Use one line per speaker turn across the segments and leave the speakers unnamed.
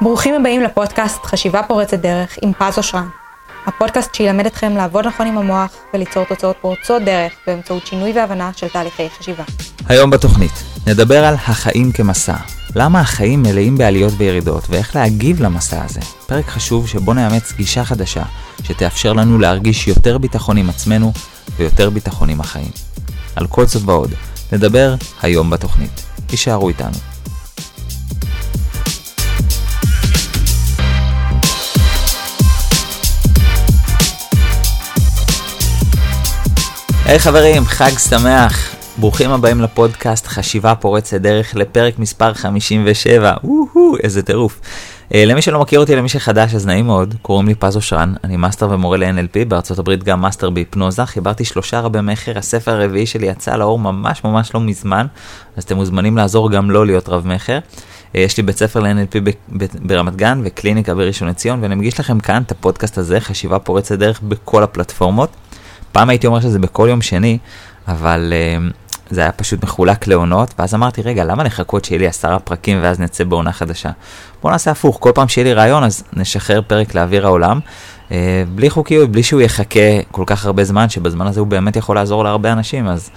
ברוכים הבאים לפודקאסט חשיבה פורצת דרך עם פז אושרן. הפודקאסט שילמד אתכם לעבוד נכון עם המוח וליצור תוצאות פורצות דרך באמצעות שינוי והבנה של תהליכי חשיבה.
היום בתוכנית נדבר על החיים כמסע. למה החיים מלאים בעליות וירידות ואיך להגיב למסע הזה. פרק חשוב שבו נאמץ גישה חדשה שתאפשר לנו להרגיש יותר ביטחון עם עצמנו ויותר ביטחון עם החיים. על כל זאת ועוד נדבר היום בתוכנית. תישארו איתנו. היי היי, חברים, חג שמח. ברוכים הבאים לפודקאסט חשיבה פורצת דרך לפרק מספר 57. וואו, איזה טירוף. אה, למי שלא מכיר אותי, למי שחדש, אז נעים מאוד, קוראים לי פז אושרן, אני מאסטר ומורה ל-NLP, בארצות הברית גם מאסטר בהיפנוזה, חיברתי שלושה רבי מכר, הספר הרביעי שלי יצא לאור ממש ממש לא מזמן, אז אתם מוזמנים לעזור גם לא להיות רב מכר. Uh, יש לי בית ספר ל-NLP ברמת גן וקליניקה בראשון לציון, ואני מגיש לכם כאן את הפודקאסט הזה, חשיבה פורצת דרך בכל הפלטפורמות. פעם הייתי אומר שזה בכל יום שני, אבל uh, זה היה פשוט מחולק לעונות, ואז אמרתי, רגע, למה לחכות שיהיה לי עשרה פרקים ואז נצא בעונה חדשה? בואו נעשה הפוך, כל פעם שיהיה לי רעיון אז נשחרר פרק לאוויר העולם, uh, בלי חוקיות, בלי שהוא יחכה כל כך הרבה זמן, שבזמן הזה הוא באמת יכול לעזור להרבה אנשים, אז...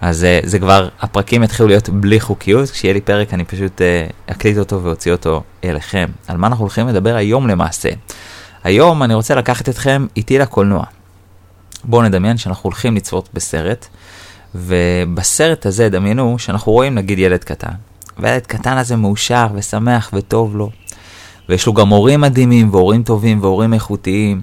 אז אה, זה כבר, הפרקים יתחילו להיות בלי חוקיות, כשיהיה לי פרק אני פשוט אה, אקליט אותו ואוציא אותו אליכם. על מה אנחנו הולכים לדבר היום למעשה? היום אני רוצה לקחת אתכם איתי לקולנוע. בואו נדמיין שאנחנו הולכים לצפות בסרט, ובסרט הזה דמיינו שאנחנו רואים נגיד ילד קטן, והילד קטן הזה מאושר ושמח וטוב לו, ויש לו גם הורים מדהימים והורים טובים והורים איכותיים,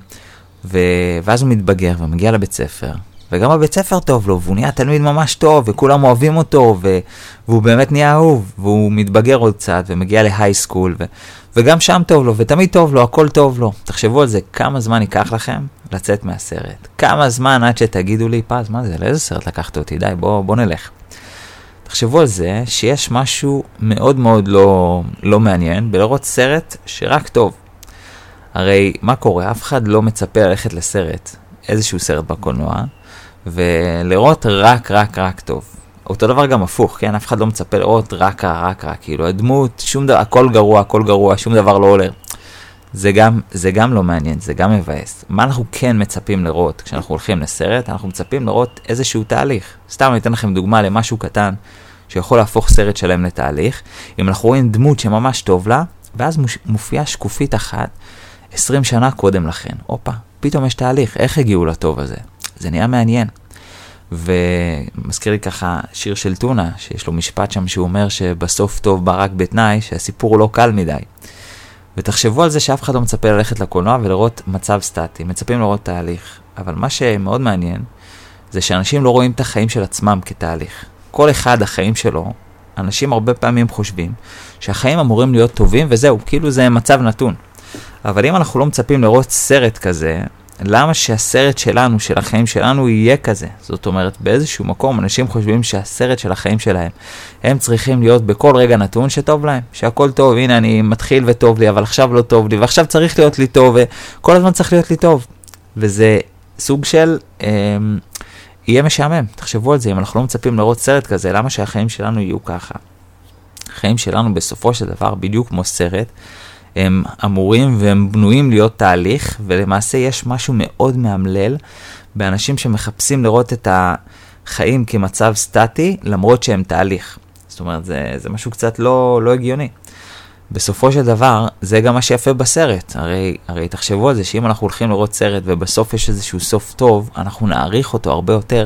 ו... ואז הוא מתבגר ומגיע לבית ספר, וגם בבית ספר טוב לו, והוא נהיה תלמיד ממש טוב, וכולם אוהבים אותו, ו... והוא באמת נהיה אהוב, והוא מתבגר עוד קצת, ומגיע להיי סקול, ו... וגם שם טוב לו, ותמיד טוב לו, הכל טוב לו. תחשבו על זה, כמה זמן ייקח לכם לצאת מהסרט. כמה זמן עד שתגידו לי, פז, מה זה, לאיזה סרט לקחת אותי? די, בוא, בוא נלך. תחשבו על זה שיש משהו מאוד מאוד לא, לא מעניין בלראות סרט שרק טוב. הרי מה קורה? אף אחד לא מצפה ללכת לסרט, איזשהו סרט בקולנוע, ולראות רק רק רק טוב. אותו דבר גם הפוך, כן? אף אחד לא מצפה לראות רק רק רע, כאילו הדמות, שום דבר, הכל גרוע, הכל גרוע, שום דבר לא עולה. זה גם, זה גם לא מעניין, זה גם מבאס. מה אנחנו כן מצפים לראות כשאנחנו הולכים לסרט? אנחנו מצפים לראות איזשהו תהליך. סתם אני אתן לכם דוגמה למשהו קטן שיכול להפוך סרט שלם לתהליך. אם אנחנו רואים דמות שממש טוב לה, ואז מופיעה שקופית אחת 20 שנה קודם לכן. הופה, פתאום יש תהליך, איך הגיעו לטוב הזה? זה נהיה מעניין. ומזכיר לי ככה שיר של טונה, שיש לו משפט שם שהוא אומר שבסוף טוב בא רק בתנאי, שהסיפור לא קל מדי. ותחשבו על זה שאף אחד לא מצפה ללכת לקולנוע ולראות מצב סטטי, מצפים לראות תהליך. אבל מה שמאוד מעניין, זה שאנשים לא רואים את החיים של עצמם כתהליך. כל אחד, החיים שלו, אנשים הרבה פעמים חושבים שהחיים אמורים להיות טובים וזהו, כאילו זה מצב נתון. אבל אם אנחנו לא מצפים לראות סרט כזה, למה שהסרט שלנו, של החיים שלנו, יהיה כזה? זאת אומרת, באיזשהו מקום אנשים חושבים שהסרט של החיים שלהם, הם צריכים להיות בכל רגע נתון שטוב להם, שהכל טוב, הנה אני מתחיל וטוב לי, אבל עכשיו לא טוב לי, ועכשיו צריך להיות לי טוב, וכל הזמן צריך להיות לי טוב. וזה סוג של, אה, יהיה משעמם, תחשבו על זה, אם אנחנו לא מצפים לראות סרט כזה, למה שהחיים שלנו יהיו ככה? החיים שלנו בסופו של דבר, בדיוק כמו סרט, הם אמורים והם בנויים להיות תהליך, ולמעשה יש משהו מאוד מאמלל באנשים שמחפשים לראות את החיים כמצב סטטי, למרות שהם תהליך. זאת אומרת, זה, זה משהו קצת לא, לא הגיוני. בסופו של דבר, זה גם מה שיפה בסרט. הרי, הרי תחשבו על זה שאם אנחנו הולכים לראות סרט ובסוף יש איזשהו סוף טוב, אנחנו נעריך אותו הרבה יותר,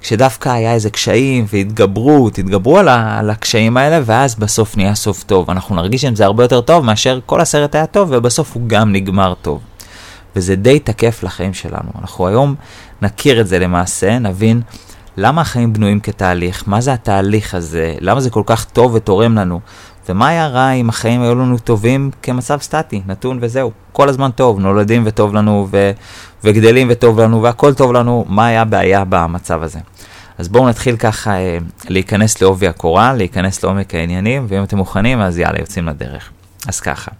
כשדווקא היה איזה קשיים והתגברו, תתגברו על, ה, על הקשיים האלה, ואז בסוף נהיה סוף טוב. אנחנו נרגיש עם זה הרבה יותר טוב מאשר כל הסרט היה טוב, ובסוף הוא גם נגמר טוב. וזה די תקף לחיים שלנו. אנחנו היום נכיר את זה למעשה, נבין למה החיים בנויים כתהליך, מה זה התהליך הזה, למה זה כל כך טוב ותורם לנו, ומה היה רע אם החיים היו לנו טובים כמצב סטטי, נתון וזהו. כל הזמן טוב, נולדים וטוב לנו, ו... וגדלים וטוב לנו, והכל טוב לנו, מה היה הבעיה במצב הזה. אז בואו נתחיל ככה אה, להיכנס לעובי הקורה, להיכנס לעומק העניינים, ואם אתם מוכנים, אז יאללה, יוצאים לדרך. אז ככה.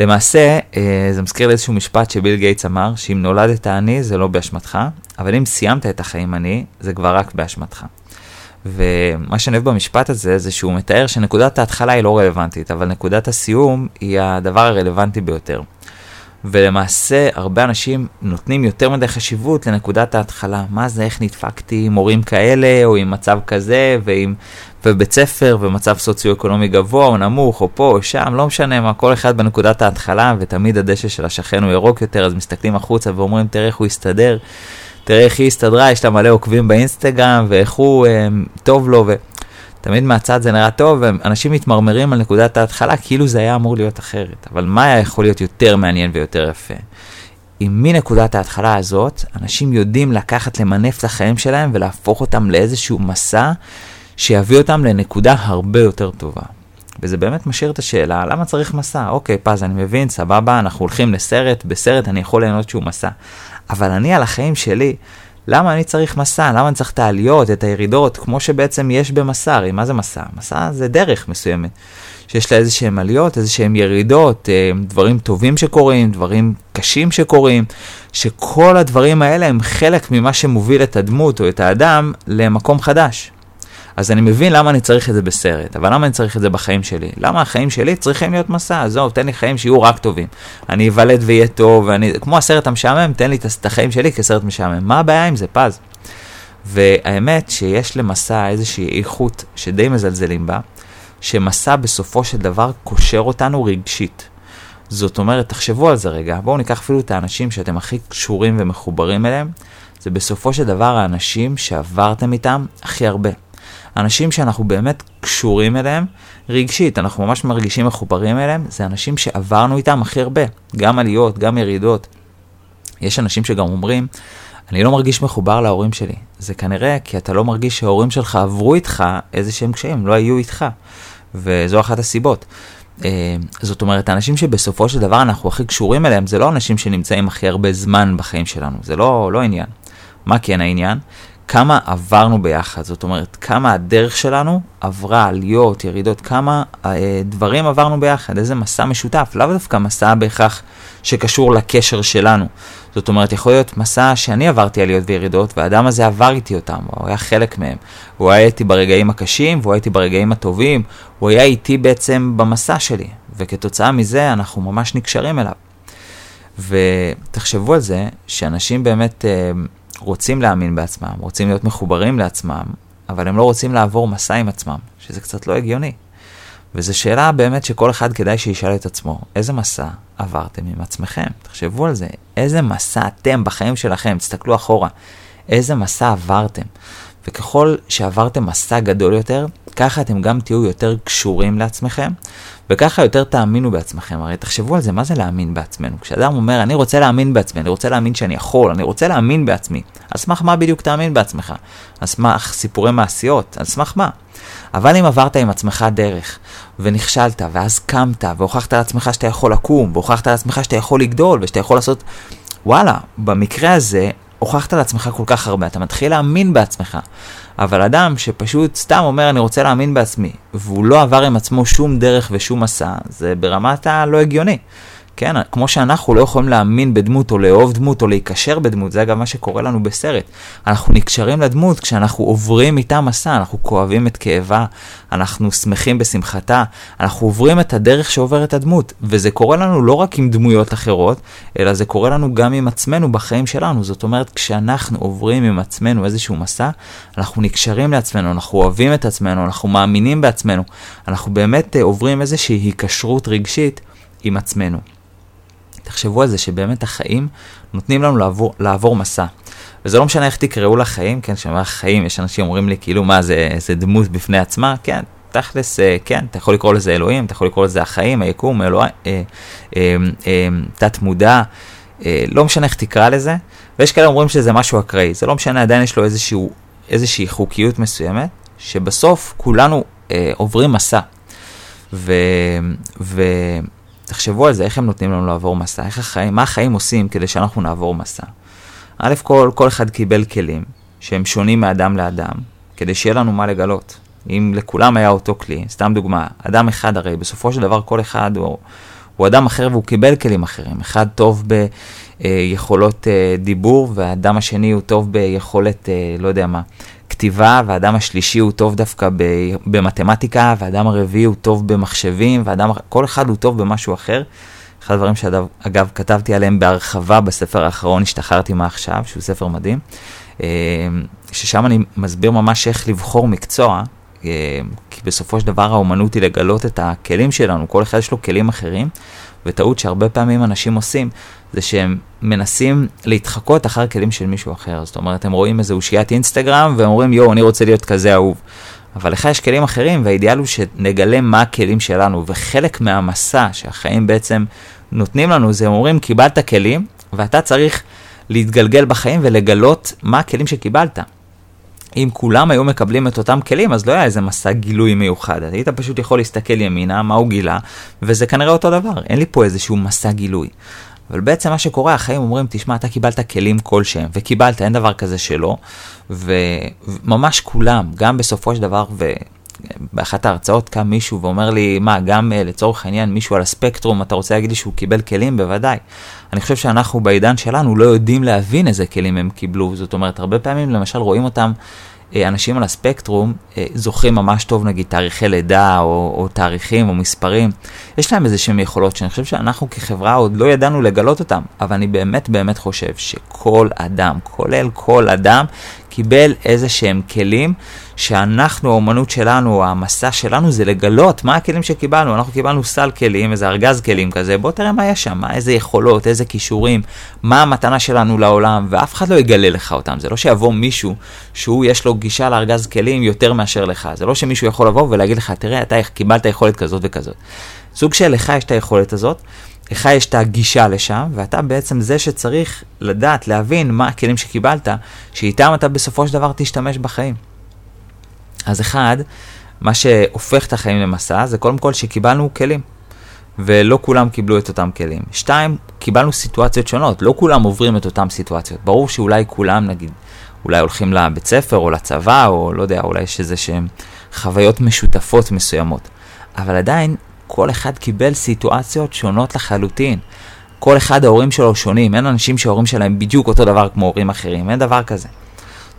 למעשה, אה, זה מזכיר לי איזשהו משפט שביל גייטס אמר, שאם נולדת עני זה לא באשמתך, אבל אם סיימת את החיים עני, זה כבר רק באשמתך. ומה שאני אוהב במשפט הזה, זה שהוא מתאר שנקודת ההתחלה היא לא רלוונטית, אבל נקודת הסיום היא הדבר הרלוונטי ביותר. ולמעשה, הרבה אנשים נותנים יותר מדי חשיבות לנקודת ההתחלה. מה זה, איך נדפקתי עם הורים כאלה, או עם מצב כזה, ועם, ובית ספר, ומצב סוציו-אקונומי גבוה, או נמוך, או פה, או שם, לא משנה מה, כל אחד בנקודת ההתחלה, ותמיד הדשא של השכן הוא ירוק יותר, אז מסתכלים החוצה ואומרים, תראה איך הוא הסתדר. תראה איך היא הסתדרה, יש לה מלא עוקבים באינסטגרם, ואיך הוא, אה, טוב לו, ותמיד מהצד זה נראה טוב, ואנשים מתמרמרים על נקודת ההתחלה, כאילו זה היה אמור להיות אחרת. אבל מה היה יכול להיות יותר מעניין ויותר יפה? אם מנקודת ההתחלה הזאת, אנשים יודעים לקחת, למנף את החיים שלהם ולהפוך אותם לאיזשהו מסע שיביא אותם לנקודה הרבה יותר טובה. וזה באמת משאיר את השאלה, למה צריך מסע? אוקיי, פז, אני מבין, סבבה, אנחנו הולכים לסרט, בסרט אני יכול ליהנות שהוא מסע. אבל אני על החיים שלי, למה אני צריך מסע? למה אני צריך את העליות, את הירידות, כמו שבעצם יש במסע? הרי מה זה מסע? מסע זה דרך מסוימת, שיש לה איזה שהם עליות, איזה שהם ירידות, אה, דברים טובים שקורים, דברים קשים שקורים, שכל הדברים האלה הם חלק ממה שמוביל את הדמות או את האדם למקום חדש. אז אני מבין למה אני צריך את זה בסרט, אבל למה אני צריך את זה בחיים שלי? למה החיים שלי צריכים להיות מסע? עזוב, תן לי חיים שיהיו רק טובים. אני אוולד ואהיה טוב, ואני, כמו הסרט המשעמם, תן לי את החיים שלי כסרט משעמם. מה הבעיה עם זה, פז? והאמת שיש למסע איזושהי איכות שדי מזלזלים בה, שמסע בסופו של דבר קושר אותנו רגשית. זאת אומרת, תחשבו על זה רגע, בואו ניקח אפילו את האנשים שאתם הכי קשורים ומחוברים אליהם, זה בסופו של דבר האנשים שעברתם איתם הכי הרבה. אנשים שאנחנו באמת קשורים אליהם רגשית, אנחנו ממש מרגישים מחוברים אליהם, זה אנשים שעברנו איתם הכי הרבה, גם עליות, גם ירידות. יש אנשים שגם אומרים, אני לא מרגיש מחובר להורים שלי. זה כנראה כי אתה לא מרגיש שההורים שלך עברו איתך איזה שהם קשיים, לא היו איתך. וזו אחת הסיבות. אה, זאת אומרת, האנשים שבסופו של דבר אנחנו הכי קשורים אליהם, זה לא אנשים שנמצאים הכי הרבה זמן בחיים שלנו, זה לא, לא עניין. מה כן העניין? כמה עברנו ביחד, זאת אומרת, כמה הדרך שלנו עברה עליות, ירידות, כמה אה, דברים עברנו ביחד, איזה מסע משותף, לאו דווקא מסע בהכרח שקשור לקשר שלנו. זאת אומרת, יכול להיות מסע שאני עברתי עליות וירידות, והאדם הזה עבר איתי אותם, הוא היה חלק מהם. הוא היה איתי ברגעים הקשים, והוא היה איתי ברגעים הטובים, הוא היה איתי בעצם במסע שלי, וכתוצאה מזה אנחנו ממש נקשרים אליו. ותחשבו על זה, שאנשים באמת... אה, רוצים להאמין בעצמם, רוצים להיות מחוברים לעצמם, אבל הם לא רוצים לעבור מסע עם עצמם, שזה קצת לא הגיוני. וזו שאלה באמת שכל אחד כדאי שישאל את עצמו, איזה מסע עברתם עם עצמכם? תחשבו על זה, איזה מסע אתם בחיים שלכם, תסתכלו אחורה, איזה מסע עברתם. וככל שעברתם מסע גדול יותר, ככה אתם גם תהיו יותר קשורים לעצמכם, וככה יותר תאמינו בעצמכם. הרי תחשבו על זה, מה זה להאמין בעצמנו? כשאדם אומר, אני רוצה להאמין בעצמי, אני רוצה להאמין שאני יכול, אני רוצה להאמין בעצמי, על סמך מה בדיוק תאמין בעצמך? על סמך סיפורי מעשיות? על סמך מה? אבל אם עברת עם עצמך דרך, ונכשלת, ואז קמת, והוכחת לעצמך שאתה יכול לקום, והוכחת לעצמך שאתה יכול לגדול, ושאתה יכול לעשות... וואלה, במקרה הזה, הוכחת לעצמך כל כך הרבה, אתה מתחיל להאמין בעצמך. אבל אדם שפשוט סתם אומר אני רוצה להאמין בעצמי, והוא לא עבר עם עצמו שום דרך ושום מסע, זה ברמת הלא הגיוני. כן, כמו שאנחנו לא יכולים להאמין בדמות או לאהוב דמות או להיקשר בדמות, זה אגב מה שקורה לנו בסרט. אנחנו נקשרים לדמות כשאנחנו עוברים איתה מסע, אנחנו כואבים את כאבה, אנחנו שמחים בשמחתה, אנחנו עוברים את הדרך שעוברת הדמות, וזה קורה לנו לא רק עם דמויות אחרות, אלא זה קורה לנו גם עם עצמנו בחיים שלנו. זאת אומרת, כשאנחנו עוברים עם עצמנו איזשהו מסע, אנחנו נקשרים לעצמנו, אנחנו אוהבים את עצמנו, אנחנו מאמינים בעצמנו, אנחנו באמת אה, עוברים איזושהי היקשרות רגשית עם עצמנו. תחשבו על זה שבאמת החיים נותנים לנו לעבור, לעבור מסע. וזה לא משנה איך תקראו לחיים, כן, כשאני אומר חיים, יש אנשים אומרים לי כאילו מה זה, זה דמות בפני עצמה, כן, תכלס, אה, כן, אתה יכול לקרוא לזה אלוהים, אתה יכול לקרוא לזה החיים, היקום, אלוה, אה, אה, תת מודע, לא משנה איך תקרא לזה, ויש כאלה אומרים שזה משהו אקראי, זה לא משנה, עדיין יש לו איזשהו, איזושהי חוקיות מסוימת, שבסוף כולנו אה, עוברים מסע. ו, ו, תחשבו על זה, איך הם נותנים לנו לעבור מסע, איך החיים, מה החיים עושים כדי שאנחנו נעבור מסע. א' כל, כל אחד קיבל כלים שהם שונים מאדם לאדם, כדי שיהיה לנו מה לגלות. אם לכולם היה אותו כלי, סתם דוגמה, אדם אחד הרי, בסופו של דבר כל אחד הוא, הוא אדם אחר והוא קיבל כלים אחרים. אחד טוב ביכולות אה, דיבור, והאדם השני הוא טוב ביכולת, אה, לא יודע מה, בכתיבה, והאדם השלישי הוא טוב דווקא במתמטיקה, והאדם הרביעי הוא טוב במחשבים, ואדם, כל אחד הוא טוב במשהו אחר. אחד הדברים שאגב כתבתי עליהם בהרחבה בספר האחרון, השתחררתי מעכשיו, שהוא ספר מדהים, אה, ששם אני מסביר ממש איך לבחור מקצוע, אה, כי בסופו של דבר האומנות היא לגלות את הכלים שלנו, כל אחד יש לו כלים אחרים, וטעות שהרבה פעמים אנשים עושים, זה שהם מנסים להתחקות אחר כלים של מישהו אחר. זאת אומרת, הם רואים איזה אושיית אינסטגרם, והם אומרים, יואו, אני רוצה להיות כזה אהוב. אבל לך יש כלים אחרים, והאידיאל הוא שנגלה מה הכלים שלנו, וחלק מהמסע שהחיים בעצם נותנים לנו, זה הם אומרים, קיבלת כלים, ואתה צריך להתגלגל בחיים ולגלות מה הכלים שקיבלת. אם כולם היו מקבלים את אותם כלים, אז לא היה איזה מסע גילוי מיוחד. היית פשוט יכול להסתכל ימינה, מה הוא גילה, וזה כנראה אותו דבר. אין לי פה איזשהו מסע גילוי. אבל בעצם מה שקורה, החיים אומרים, תשמע, אתה קיבלת כלים כלשהם, וקיבלת, אין דבר כזה שלא, וממש כולם, גם בסופו של דבר, ובאחת ההרצאות קם מישהו ואומר לי, מה, גם uh, לצורך העניין מישהו על הספקטרום, אתה רוצה להגיד לי שהוא קיבל כלים? בוודאי. אני חושב שאנחנו בעידן שלנו לא יודעים להבין איזה כלים הם קיבלו, זאת אומרת, הרבה פעמים למשל רואים אותם אה, אנשים על הספקטרום אה, זוכרים ממש טוב נגיד תאריכי לידה או, או תאריכים או מספרים. יש להם איזה שהם יכולות שאני חושב שאנחנו כחברה עוד לא ידענו לגלות אותם, אבל אני באמת באמת חושב שכל אדם, כולל כל אדם, קיבל איזה שהם כלים שאנחנו, האומנות שלנו, המסע שלנו זה לגלות מה הכלים שקיבלנו. אנחנו קיבלנו סל כלים, איזה ארגז כלים כזה, בוא תראה מה יש שם, איזה יכולות, איזה כישורים, מה המתנה שלנו לעולם, ואף אחד לא יגלה לך אותם. זה לא שיבוא מישהו שהוא יש לו גישה לארגז כלים יותר מאשר לך. זה לא שמישהו יכול לבוא ולהגיד לך, תראה, אתה קיבלת יכולת כזאת וכזאת. סוג של לך יש את היכולת הזאת, לך יש את הגישה לשם, ואתה בעצם זה שצריך לדעת, להבין מה הכלים שקיבלת, שאיתם אתה בסופו של דבר תשתמש בחיים. אז אחד, מה שהופך את החיים למסע, זה קודם כל שקיבלנו כלים. ולא כולם קיבלו את אותם כלים. שתיים, קיבלנו סיטואציות שונות, לא כולם עוברים את אותם סיטואציות. ברור שאולי כולם, נגיד, אולי הולכים לבית ספר או לצבא, או לא יודע, אולי יש איזה שהם חוויות משותפות מסוימות. אבל עדיין, כל אחד קיבל סיטואציות שונות לחלוטין. כל אחד ההורים שלו שונים, אין אנשים שההורים שלהם בדיוק אותו דבר כמו הורים אחרים, אין דבר כזה.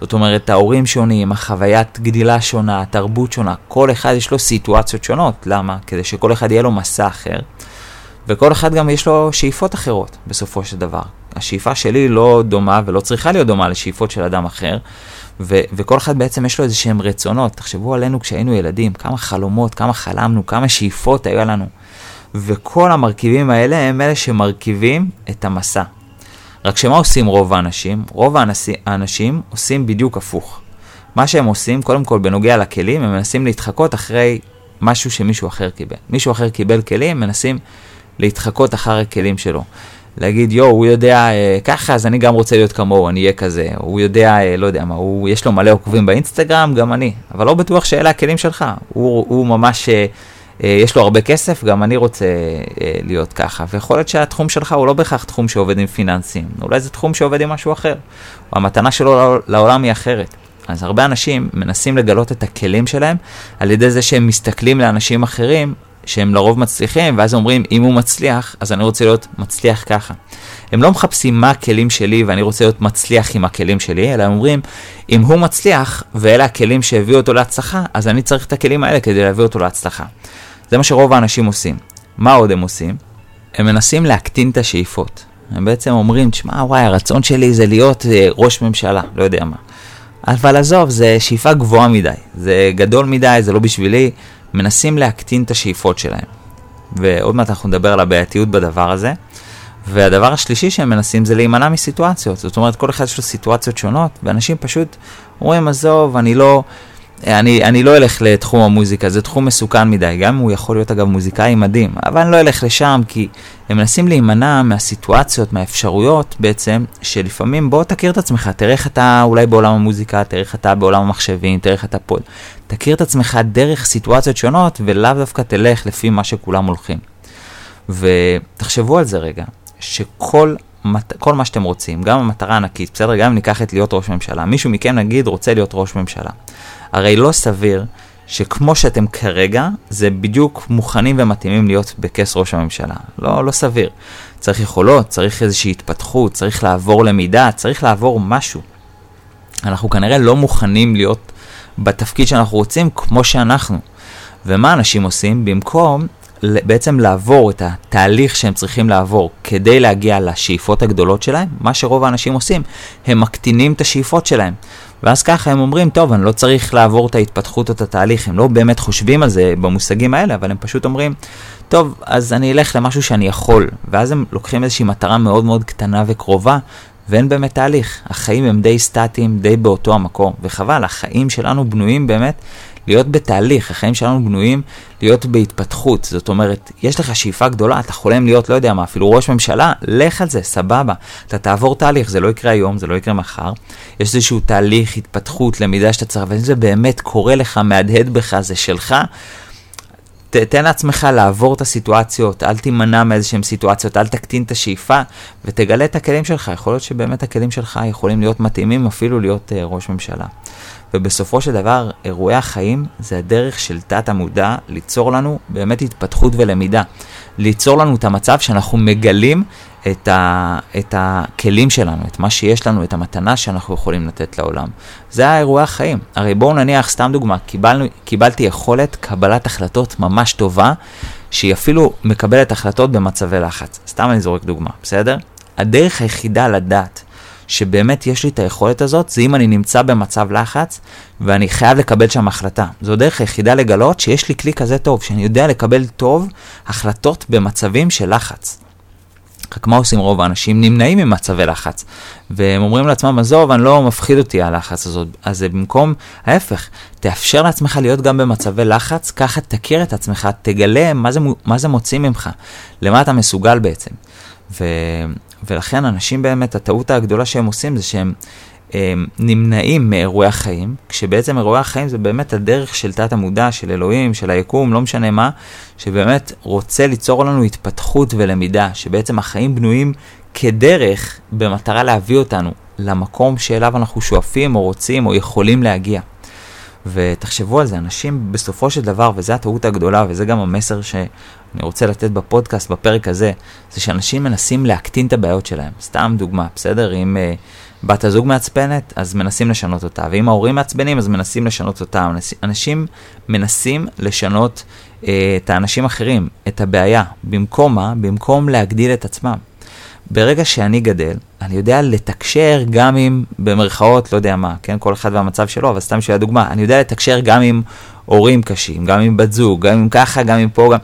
זאת אומרת, ההורים שונים, החוויית גדילה שונה, התרבות שונה, כל אחד יש לו סיטואציות שונות. למה? כדי שכל אחד יהיה לו מסע אחר, וכל אחד גם יש לו שאיפות אחרות בסופו של דבר. השאיפה שלי לא דומה ולא צריכה להיות דומה לשאיפות של אדם אחר, ו- וכל אחד בעצם יש לו איזה שהם רצונות. תחשבו עלינו כשהיינו ילדים, כמה חלומות, כמה חלמנו, כמה שאיפות היו לנו. וכל המרכיבים האלה הם אלה שמרכיבים את המסע. רק שמה עושים רוב האנשים? רוב האנשים עושים בדיוק הפוך. מה שהם עושים, קודם כל בנוגע לכלים, הם מנסים להתחקות אחרי משהו שמישהו אחר קיבל. מישהו אחר קיבל כלים, מנסים להתחקות אחר הכלים שלו. להגיד, יואו, הוא יודע אה, ככה, אז אני גם רוצה להיות כמוהו, אני אהיה כזה. הוא יודע, אה, לא יודע מה, הוא, יש לו מלא עוקבים באינסטגרם, גם אני. אבל לא בטוח שאלה הכלים שלך. הוא, הוא ממש, אה, אה, יש לו הרבה כסף, גם אני רוצה אה, להיות ככה. ויכול להיות שהתחום שלך הוא לא בהכרח תחום שעובד עם פיננסים. אולי זה תחום שעובד עם משהו אחר. המתנה שלו לעולם היא אחרת. אז הרבה אנשים מנסים לגלות את הכלים שלהם על ידי זה שהם מסתכלים לאנשים אחרים שהם לרוב מצליחים, ואז אומרים, אם הוא מצליח, אז אני רוצה להיות מצליח ככה. הם לא מחפשים מה הכלים שלי ואני רוצה להיות מצליח עם הכלים שלי, אלא הם אומרים, אם הוא מצליח ואלה הכלים שהביאו אותו להצלחה, אז אני צריך את הכלים האלה כדי להביא אותו להצלחה. זה מה שרוב האנשים עושים. מה עוד הם עושים? הם מנסים להקטין את השאיפות. הם בעצם אומרים, תשמע, וואי, הרצון שלי זה להיות אה, ראש ממשלה, לא יודע מה. אבל עזוב, זה שאיפה גבוהה מדי, זה גדול מדי, זה לא בשבילי. מנסים להקטין את השאיפות שלהם. ועוד מעט אנחנו נדבר על הבעייתיות בדבר הזה. והדבר השלישי שהם מנסים זה להימנע מסיטואציות. זאת אומרת, כל אחד יש לו סיטואציות שונות, ואנשים פשוט אומרים, עזוב, אני לא, אני, אני לא אלך לתחום המוזיקה, זה תחום מסוכן מדי, גם אם הוא יכול להיות אגב מוזיקאי מדהים, אבל אני לא אלך לשם כי הם מנסים להימנע מהסיטואציות, מהאפשרויות בעצם, שלפעמים בוא תכיר את עצמך, תראה איך אתה אולי בעולם המוזיקה, תראה איך אתה בעולם המחשבים, תראה איך אתה פה, תכיר את עצמך דרך סיטואציות שונות ולאו דווקא תלך לפי מה שכולם הולכים. ותחשבו על זה רגע, שכל כל מה שאתם רוצים, גם המטרה הענקית, בסדר? גם אם ניקח את להיות ראש ממשלה, מישהו מכם נגיד רוצה להיות ראש ממשלה. הרי לא סביר שכמו שאתם כרגע, זה בדיוק מוכנים ומתאימים להיות בכס ראש הממשלה. לא, לא סביר. צריך יכולות, צריך איזושהי התפתחות, צריך לעבור למידה, צריך לעבור משהו. אנחנו כנראה לא מוכנים להיות בתפקיד שאנחנו רוצים כמו שאנחנו. ומה אנשים עושים? במקום בעצם לעבור את התהליך שהם צריכים לעבור כדי להגיע לשאיפות הגדולות שלהם, מה שרוב האנשים עושים, הם מקטינים את השאיפות שלהם. ואז ככה הם אומרים, טוב, אני לא צריך לעבור את ההתפתחות או את התהליך, הם לא באמת חושבים על זה במושגים האלה, אבל הם פשוט אומרים, טוב, אז אני אלך למשהו שאני יכול. ואז הם לוקחים איזושהי מטרה מאוד מאוד קטנה וקרובה, ואין באמת תהליך. החיים הם די סטטיים, די באותו המקום, וחבל, החיים שלנו בנויים באמת להיות בתהליך, החיים שלנו בנויים להיות בהתפתחות. זאת אומרת, יש לך שאיפה גדולה, אתה חולם להיות, לא יודע מה, אפילו ראש ממשלה, לך על זה, סבבה. אתה תעבור תהליך, זה לא יקרה היום, זה לא יקרה מחר. יש איזשהו תהליך, התפתחות, למידה שאתה צריך, ואם זה באמת קורה לך, מהדהד בך, זה שלך. תן לעצמך לעבור את הסיטואציות, אל תימנע מאיזשהן סיטואציות, אל תקטין את השאיפה ותגלה את הכלים שלך. יכול להיות שבאמת הכלים שלך יכולים להיות מתאימים אפילו להיות uh, ראש ממשלה. ובסופו של דבר, אירועי החיים זה הדרך של תת המודע ליצור לנו באמת התפתחות ולמידה. ליצור לנו את המצב שאנחנו מגלים את, ה, את הכלים שלנו, את מה שיש לנו, את המתנה שאנחנו יכולים לתת לעולם. זה האירועי החיים. הרי בואו נניח, סתם דוגמה, קיבלנו, קיבלתי יכולת קבלת החלטות ממש טובה, שהיא אפילו מקבלת החלטות במצבי לחץ. סתם אני זורק דוגמה, בסדר? הדרך היחידה לדעת שבאמת יש לי את היכולת הזאת, זה אם אני נמצא במצב לחץ ואני חייב לקבל שם החלטה. זו דרך היחידה לגלות שיש לי כלי כזה טוב, שאני יודע לקבל טוב החלטות במצבים של לחץ. רק מה עושים רוב האנשים? נמנעים ממצבי לחץ. והם אומרים לעצמם, עזוב, אני לא מפחיד אותי הלחץ הזאת. אז זה במקום, ההפך, תאפשר לעצמך להיות גם במצבי לחץ, ככה תכיר את עצמך, תגלה מה זה, מה זה מוציא ממך, למה אתה מסוגל בעצם. ו, ולכן אנשים באמת, הטעות הגדולה שהם עושים זה שהם הם, נמנעים מאירועי החיים, כשבעצם אירועי החיים זה באמת הדרך של תת המודע, של אלוהים, של היקום, לא משנה מה, שבאמת רוצה ליצור לנו התפתחות ולמידה, שבעצם החיים בנויים כדרך במטרה להביא אותנו למקום שאליו אנחנו שואפים או רוצים או יכולים להגיע. ותחשבו על זה, אנשים בסופו של דבר, וזו הטעות הגדולה, וזה גם המסר שאני רוצה לתת בפודקאסט בפרק הזה, זה שאנשים מנסים להקטין את הבעיות שלהם. סתם דוגמה, בסדר? אם uh, בת הזוג מעצבנת, אז מנסים לשנות אותה, ואם ההורים מעצבנים, אז מנסים לשנות אותה. אנשים מנסים לשנות uh, את האנשים האחרים, את הבעיה. במקום מה? במקום להגדיל את עצמם. ברגע שאני גדל, אני יודע לתקשר גם עם, במרכאות, לא יודע מה, כן, כל אחד והמצב שלו, אבל סתם בשביל הדוגמה, אני יודע לתקשר גם עם הורים קשים, גם עם בת זוג, גם עם ככה, גם עם פה, גם...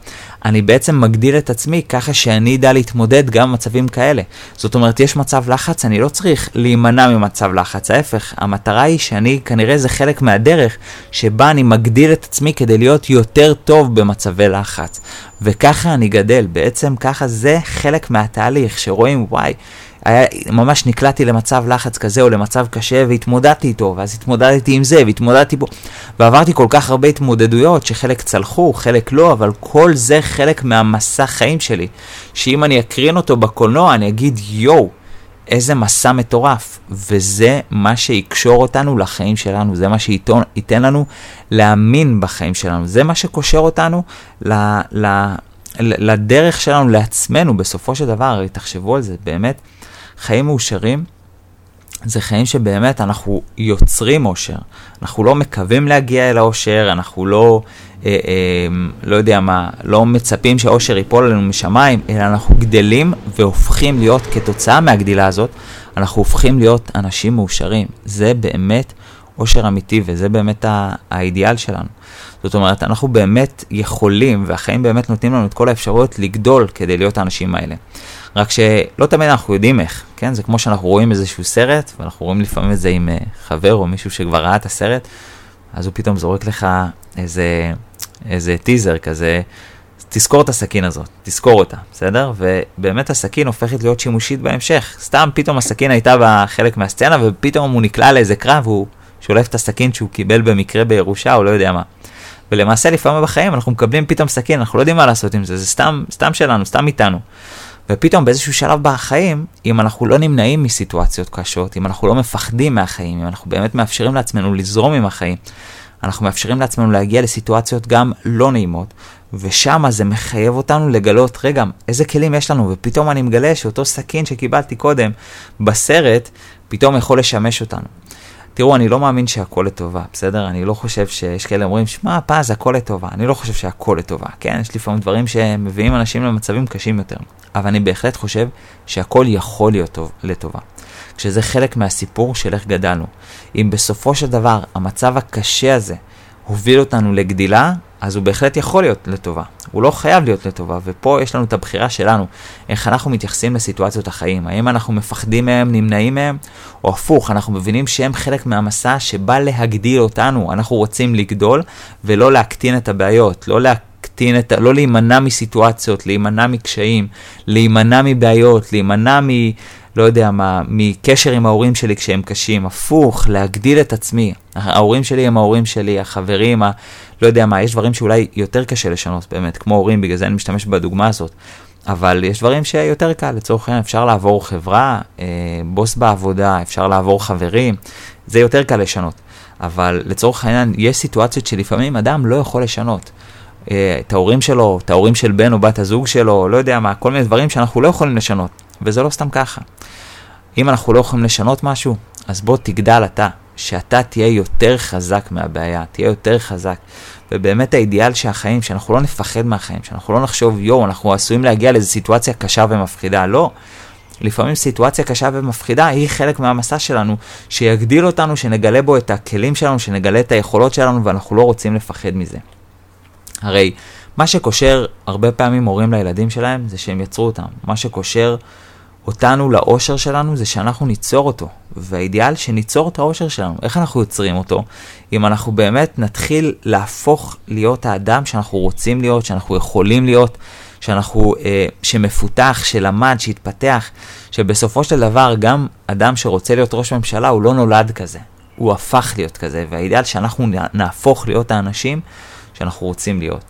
אני בעצם מגדיל את עצמי ככה שאני אדע להתמודד גם במצבים כאלה. זאת אומרת, יש מצב לחץ, אני לא צריך להימנע ממצב לחץ, ההפך, המטרה היא שאני, כנראה זה חלק מהדרך שבה אני מגדיל את עצמי כדי להיות יותר טוב במצבי לחץ. וככה אני גדל, בעצם ככה זה חלק מהתהליך, שרואים, וואי, היה, ממש נקלעתי למצב לחץ כזה או למצב קשה והתמודדתי איתו, ואז התמודדתי עם זה והתמודדתי בו, ועברתי כל כך הרבה התמודדויות שחלק צלחו, חלק לא, אבל כל זה חלק מהמסע חיים שלי, שאם אני אקרין אותו בקולנוע אני אגיד יואו, איזה מסע מטורף, וזה מה שיקשור אותנו לחיים שלנו, זה מה שייתן לנו להאמין בחיים שלנו, זה מה שקושר אותנו ל... ל לדרך שלנו, לעצמנו, בסופו של דבר, הרי תחשבו על זה, באמת, חיים מאושרים זה חיים שבאמת אנחנו יוצרים אושר. אנחנו לא מקווים להגיע אל האושר, אנחנו לא, אה, אה, לא יודע מה, לא מצפים שהאושר ייפול עלינו משמיים, אלא אנחנו גדלים והופכים להיות, כתוצאה מהגדילה הזאת, אנחנו הופכים להיות אנשים מאושרים. זה באמת אושר אמיתי וזה באמת האידיאל שלנו. זאת אומרת, אנחנו באמת יכולים, והחיים באמת נותנים לנו את כל האפשרויות לגדול כדי להיות האנשים האלה. רק שלא תמיד אנחנו יודעים איך, כן? זה כמו שאנחנו רואים איזשהו סרט, ואנחנו רואים לפעמים את זה עם uh, חבר או מישהו שכבר ראה את הסרט, אז הוא פתאום זורק לך איזה, איזה טיזר כזה, תזכור את הסכין הזאת, תזכור אותה, בסדר? ובאמת הסכין הופכת להיות שימושית בהמשך. סתם פתאום הסכין הייתה בחלק מהסצנה, ופתאום הוא נקלע לאיזה קרב, והוא שולף את הסכין שהוא קיבל במקרה בירושה, או לא יודע מה. ולמעשה לפעמים בחיים אנחנו מקבלים פתאום סכין, אנחנו לא יודעים מה לעשות עם זה, זה סתם, סתם שלנו, סתם איתנו. ופתאום באיזשהו שלב בחיים, אם אנחנו לא נמנעים מסיטואציות קשות, אם אנחנו לא מפחדים מהחיים, אם אנחנו באמת מאפשרים לעצמנו לזרום עם החיים, אנחנו מאפשרים לעצמנו להגיע לסיטואציות גם לא נעימות, ושם זה מחייב אותנו לגלות, רגע, איזה כלים יש לנו, ופתאום אני מגלה שאותו סכין שקיבלתי קודם בסרט, פתאום יכול לשמש אותנו. תראו, אני לא מאמין שהכל לטובה, בסדר? אני לא חושב שיש כאלה אומרים, שמע, פז, הכל לטובה. אני לא חושב שהכל לטובה, כן? יש לפעמים דברים שמביאים אנשים למצבים קשים יותר. אבל אני בהחלט חושב שהכל יכול להיות טוב, לטובה. כשזה חלק מהסיפור של איך גדלנו. אם בסופו של דבר המצב הקשה הזה הוביל אותנו לגדילה, אז הוא בהחלט יכול להיות לטובה. הוא לא חייב להיות לטובה, ופה יש לנו את הבחירה שלנו, איך אנחנו מתייחסים לסיטואציות החיים. האם אנחנו מפחדים מהם, נמנעים מהם, או הפוך, אנחנו מבינים שהם חלק מהמסע שבא להגדיל אותנו. אנחנו רוצים לגדול ולא להקטין את הבעיות, לא להקטין את, לא להימנע מסיטואציות, להימנע מקשיים, להימנע מבעיות, להימנע מ... לא יודע מה, מקשר עם ההורים שלי כשהם קשים, הפוך, להגדיל את עצמי. ההורים שלי הם ההורים שלי, החברים, ה... לא יודע מה, יש דברים שאולי יותר קשה לשנות באמת, כמו הורים, בגלל זה אני משתמש בדוגמה הזאת. אבל יש דברים שיותר קל, לצורך העניין אפשר לעבור חברה, אה, בוס בעבודה, אפשר לעבור חברים, זה יותר קל לשנות. אבל לצורך העניין, יש סיטואציות שלפעמים אדם לא יכול לשנות. אה, את ההורים שלו, את ההורים של בן או בת הזוג שלו, לא יודע מה, כל מיני דברים שאנחנו לא יכולים לשנות. וזה לא סתם ככה. אם אנחנו לא יכולים לשנות משהו, אז בוא תגדל אתה, שאתה תהיה יותר חזק מהבעיה, תהיה יותר חזק. ובאמת האידיאל שהחיים, שאנחנו לא נפחד מהחיים, שאנחנו לא נחשוב, יואו, אנחנו עשויים להגיע לאיזו סיטואציה קשה ומפחידה. לא. לפעמים סיטואציה קשה ומפחידה היא חלק מהמסע שלנו, שיגדיל אותנו, שנגלה בו את הכלים שלנו, שנגלה את היכולות שלנו, ואנחנו לא רוצים לפחד מזה. הרי מה שקושר הרבה פעמים הורים לילדים שלהם זה שהם יצרו אותם. מה שקושר אותנו לאושר שלנו זה שאנחנו ניצור אותו. והאידיאל שניצור את האושר שלנו. איך אנחנו יוצרים אותו? אם אנחנו באמת נתחיל להפוך להיות האדם שאנחנו רוצים להיות, שאנחנו יכולים להיות, שאנחנו, אה, שמפותח, שלמד, שהתפתח, שבסופו של דבר גם אדם שרוצה להיות ראש ממשלה הוא לא נולד כזה, הוא הפך להיות כזה, והאידיאל שאנחנו נהפוך להיות האנשים שאנחנו רוצים להיות.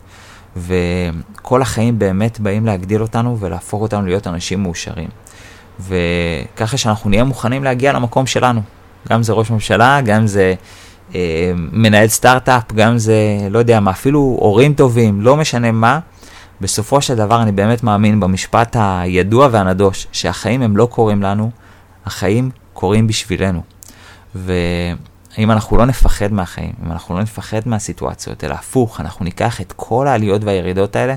וכל החיים באמת באים להגדיל אותנו ולהפוך אותנו להיות אנשים מאושרים. וככה שאנחנו נהיה מוכנים להגיע למקום שלנו. גם זה ראש ממשלה, גם זה אה, מנהל סטארט-אפ, גם זה, לא יודע מה, אפילו הורים טובים, לא משנה מה. בסופו של דבר אני באמת מאמין במשפט הידוע והנדוש, שהחיים הם לא קורים לנו, החיים קורים בשבילנו. ואם אנחנו לא נפחד מהחיים, אם אנחנו לא נפחד מהסיטואציות, אלא הפוך, אנחנו ניקח את כל העליות והירידות האלה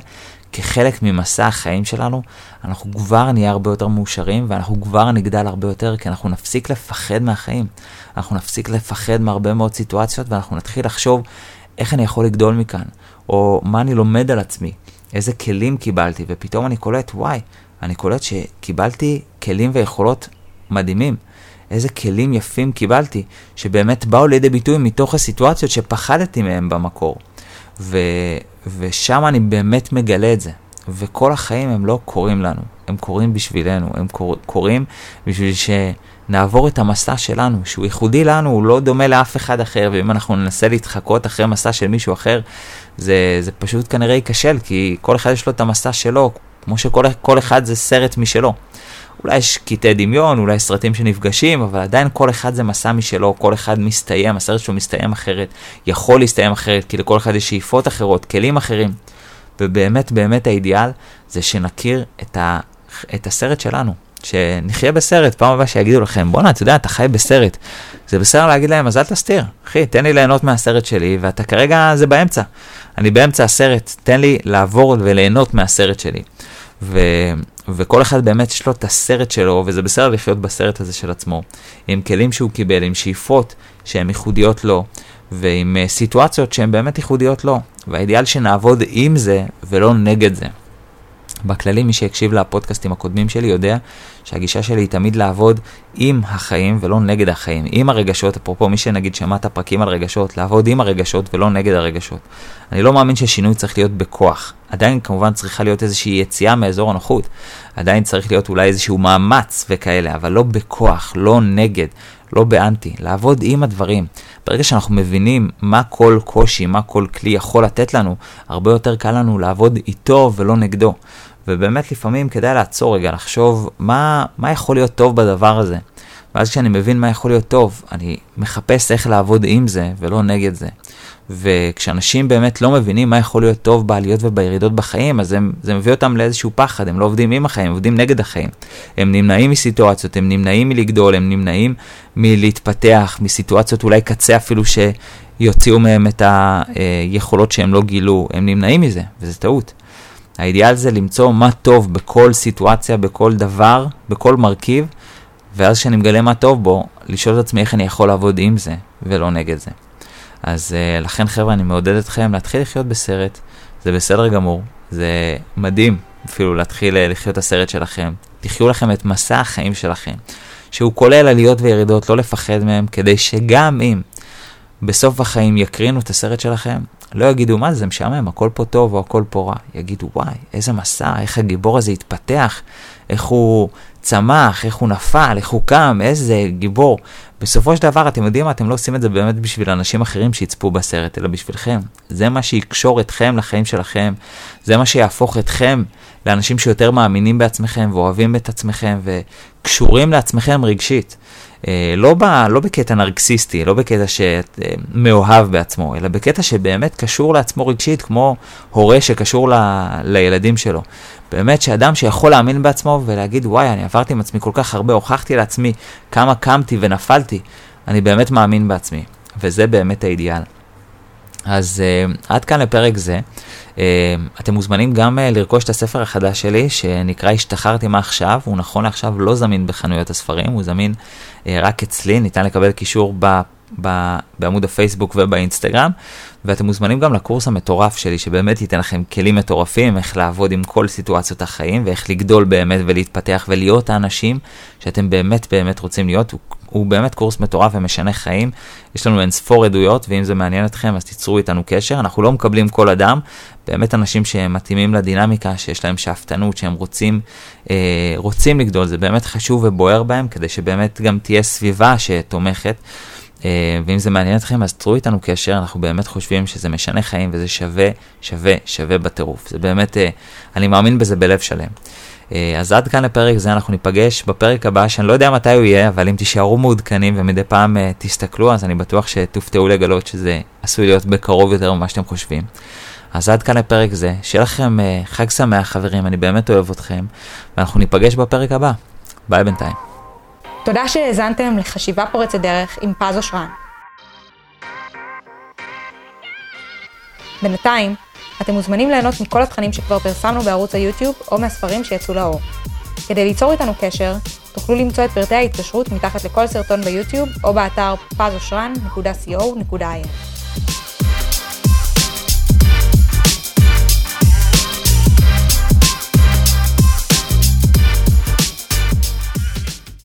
כחלק ממסע החיים שלנו, אנחנו כבר נהיה הרבה יותר מאושרים ואנחנו כבר נגדל הרבה יותר, כי אנחנו נפסיק לפחד מהחיים. אנחנו נפסיק לפחד מהרבה מאוד סיטואציות ואנחנו נתחיל לחשוב איך אני יכול לגדול מכאן, או מה אני לומד על עצמי, איזה כלים קיבלתי, ופתאום אני קולט, וואי, אני קולט שקיבלתי כלים ויכולות מדהימים. איזה כלים יפים קיבלתי, שבאמת באו לידי ביטוי מתוך הסיטואציות שפחדתי מהם במקור. ו, ושם אני באמת מגלה את זה. וכל החיים הם לא קורים לנו, הם קורים בשבילנו, הם קור, קורים בשביל שנעבור את המסע שלנו, שהוא ייחודי לנו, הוא לא דומה לאף אחד אחר, ואם אנחנו ננסה להתחקות אחרי מסע של מישהו אחר, זה, זה פשוט כנראה ייכשל, כי כל אחד יש לו את המסע שלו, כמו שכל אחד זה סרט משלו. אולי יש קטעי דמיון, אולי סרטים שנפגשים, אבל עדיין כל אחד זה מסע משלו, כל אחד מסתיים, הסרט שלו מסתיים אחרת, יכול להסתיים אחרת, כי לכל אחד יש שאיפות אחרות, כלים אחרים. ובאמת באמת האידיאל זה שנכיר את, ה, את הסרט שלנו, שנחיה בסרט, פעם הבאה שיגידו לכם, בואנה, אתה יודע, אתה חי בסרט. זה בסדר להגיד להם, אז אל תסתיר. אחי, תן לי ליהנות מהסרט שלי, ואתה כרגע, זה באמצע. אני באמצע הסרט, תן לי לעבור וליהנות מהסרט שלי. ו, וכל אחד באמת יש לו את הסרט שלו, וזה בסדר לחיות בסרט הזה של עצמו, עם כלים שהוא קיבל, עם שאיפות שהן ייחודיות לו, ועם uh, סיטואציות שהן באמת ייחודיות לו, והאידיאל שנעבוד עם זה ולא נגד זה. בכללי, מי שיקשיב לפודקאסטים הקודמים שלי יודע שהגישה שלי היא תמיד לעבוד עם החיים ולא נגד החיים, עם הרגשות, אפרופו מי שנגיד שמעת פרקים על רגשות, לעבוד עם הרגשות ולא נגד הרגשות. אני לא מאמין ששינוי צריך להיות בכוח. עדיין כמובן צריכה להיות איזושהי יציאה מאזור הנוחות, עדיין צריך להיות אולי איזשהו מאמץ וכאלה, אבל לא בכוח, לא נגד, לא באנטי, לעבוד עם הדברים. ברגע שאנחנו מבינים מה כל קושי, מה כל כלי יכול לתת לנו, הרבה יותר קל לנו לעבוד איתו ולא נגדו. ובאמת לפעמים כדאי לעצור רגע, לחשוב מה, מה יכול להיות טוב בדבר הזה. ואז כשאני מבין מה יכול להיות טוב, אני מחפש איך לעבוד עם זה ולא נגד זה. וכשאנשים באמת לא מבינים מה יכול להיות טוב בעליות ובירידות בחיים, אז הם, זה מביא אותם לאיזשהו פחד, הם לא עובדים עם החיים, הם עובדים נגד החיים. הם נמנעים מסיטואציות, הם נמנעים מלגדול, הם נמנעים מלהתפתח, מסיטואציות אולי קצה אפילו שיוציאו מהם את היכולות שהם לא גילו, הם נמנעים מזה, וזה טעות. האידיאל זה למצוא מה טוב בכל סיטואציה, בכל דבר, בכל מרכיב, ואז כשאני מגלה מה טוב בו, לשאול את עצמי איך אני יכול לעבוד עם זה, ולא נגד זה. אז uh, לכן חבר'ה, אני מעודד אתכם להתחיל לחיות בסרט, זה בסדר גמור, זה מדהים אפילו להתחיל uh, לחיות את הסרט שלכם. תחיו לכם את מסע החיים שלכם, שהוא כולל עליות וירידות, לא לפחד מהם, כדי שגם אם בסוף החיים יקרינו את הסרט שלכם, לא יגידו, מה זה, זה משעמם, הכל פה טוב או הכל פה רע. יגידו, וואי, איזה מסע, איך הגיבור הזה התפתח, איך הוא צמח, איך הוא נפל, איך הוא קם, איזה גיבור. בסופו של דבר, אתם יודעים מה, אתם לא עושים את זה באמת בשביל אנשים אחרים שיצפו בסרט, אלא בשבילכם. זה מה שיקשור אתכם לחיים שלכם, זה מה שיהפוך אתכם לאנשים שיותר מאמינים בעצמכם ואוהבים את עצמכם וקשורים לעצמכם רגשית. אה, לא, ב, לא בקטע נרקסיסטי, לא בקטע שמאוהב בעצמו, אלא בקטע שבאמת קשור לעצמו רגשית, כמו הורה שקשור ל, לילדים שלו. באמת שאדם שיכול להאמין בעצמו ולהגיד, וואי, אני עברתי עם עצמי כל כך הרבה, הוכחתי לעצמי כמה קמתי ונפלתי, אני באמת מאמין בעצמי, וזה באמת האידיאל. אז uh, עד כאן לפרק זה. Uh, אתם מוזמנים גם uh, לרכוש את הספר החדש שלי, שנקרא השתחררתי מה עכשיו, הוא נכון לעכשיו לא זמין בחנויות הספרים, הוא זמין uh, רק אצלי, ניתן לקבל קישור ב, ב, בעמוד הפייסבוק ובאינסטגרם, ואתם מוזמנים גם לקורס המטורף שלי, שבאמת ייתן לכם כלים מטורפים, איך לעבוד עם כל סיטואציות החיים, ואיך לגדול באמת ולהתפתח ולהיות האנשים שאתם באמת באמת רוצים להיות. הוא, הוא באמת קורס מטורף ומשנה חיים. יש לנו אין ספור עדויות, ואם זה מעניין אתכם, אז תיצרו איתנו קשר. אנחנו לא מקבלים כל אדם, באמת אנשים שהם מתאימים לדינמיקה, שיש להם שאפתנות, שהם רוצים, אה, רוצים לגדול, זה באמת חשוב ובוער בהם, כדי שבאמת גם תהיה סביבה שתומכת. אה, ואם זה מעניין אתכם, אז תראו איתנו קשר, אנחנו באמת חושבים שזה משנה חיים וזה שווה, שווה, שווה בטירוף. זה באמת, אה, אני מאמין בזה בלב שלם. אה, אז עד כאן לפרק זה, אנחנו ניפגש בפרק הבא, שאני לא יודע מתי הוא יהיה, אבל אם תישארו מעודכנים ומדי פעם תסתכלו, אז אני בטוח שתופתעו לגלות שזה עשוי להיות בקרוב יותר ממה שאתם חושבים. אז עד כאן לפרק זה, שיהיה לכם חג שמח חברים, אני באמת אוהב אתכם, ואנחנו ניפגש בפרק הבא. ביי בינתיים.
תודה שהאזנתם לחשיבה פורצת דרך עם פז אושרן. בינתיים, אתם מוזמנים ליהנות מכל התכנים שכבר פרסמנו בערוץ היוטיוב או מהספרים שיצאו לאור. כדי ליצור איתנו קשר, תוכלו למצוא את פרטי ההתקשרות מתחת לכל סרטון ביוטיוב או באתר פז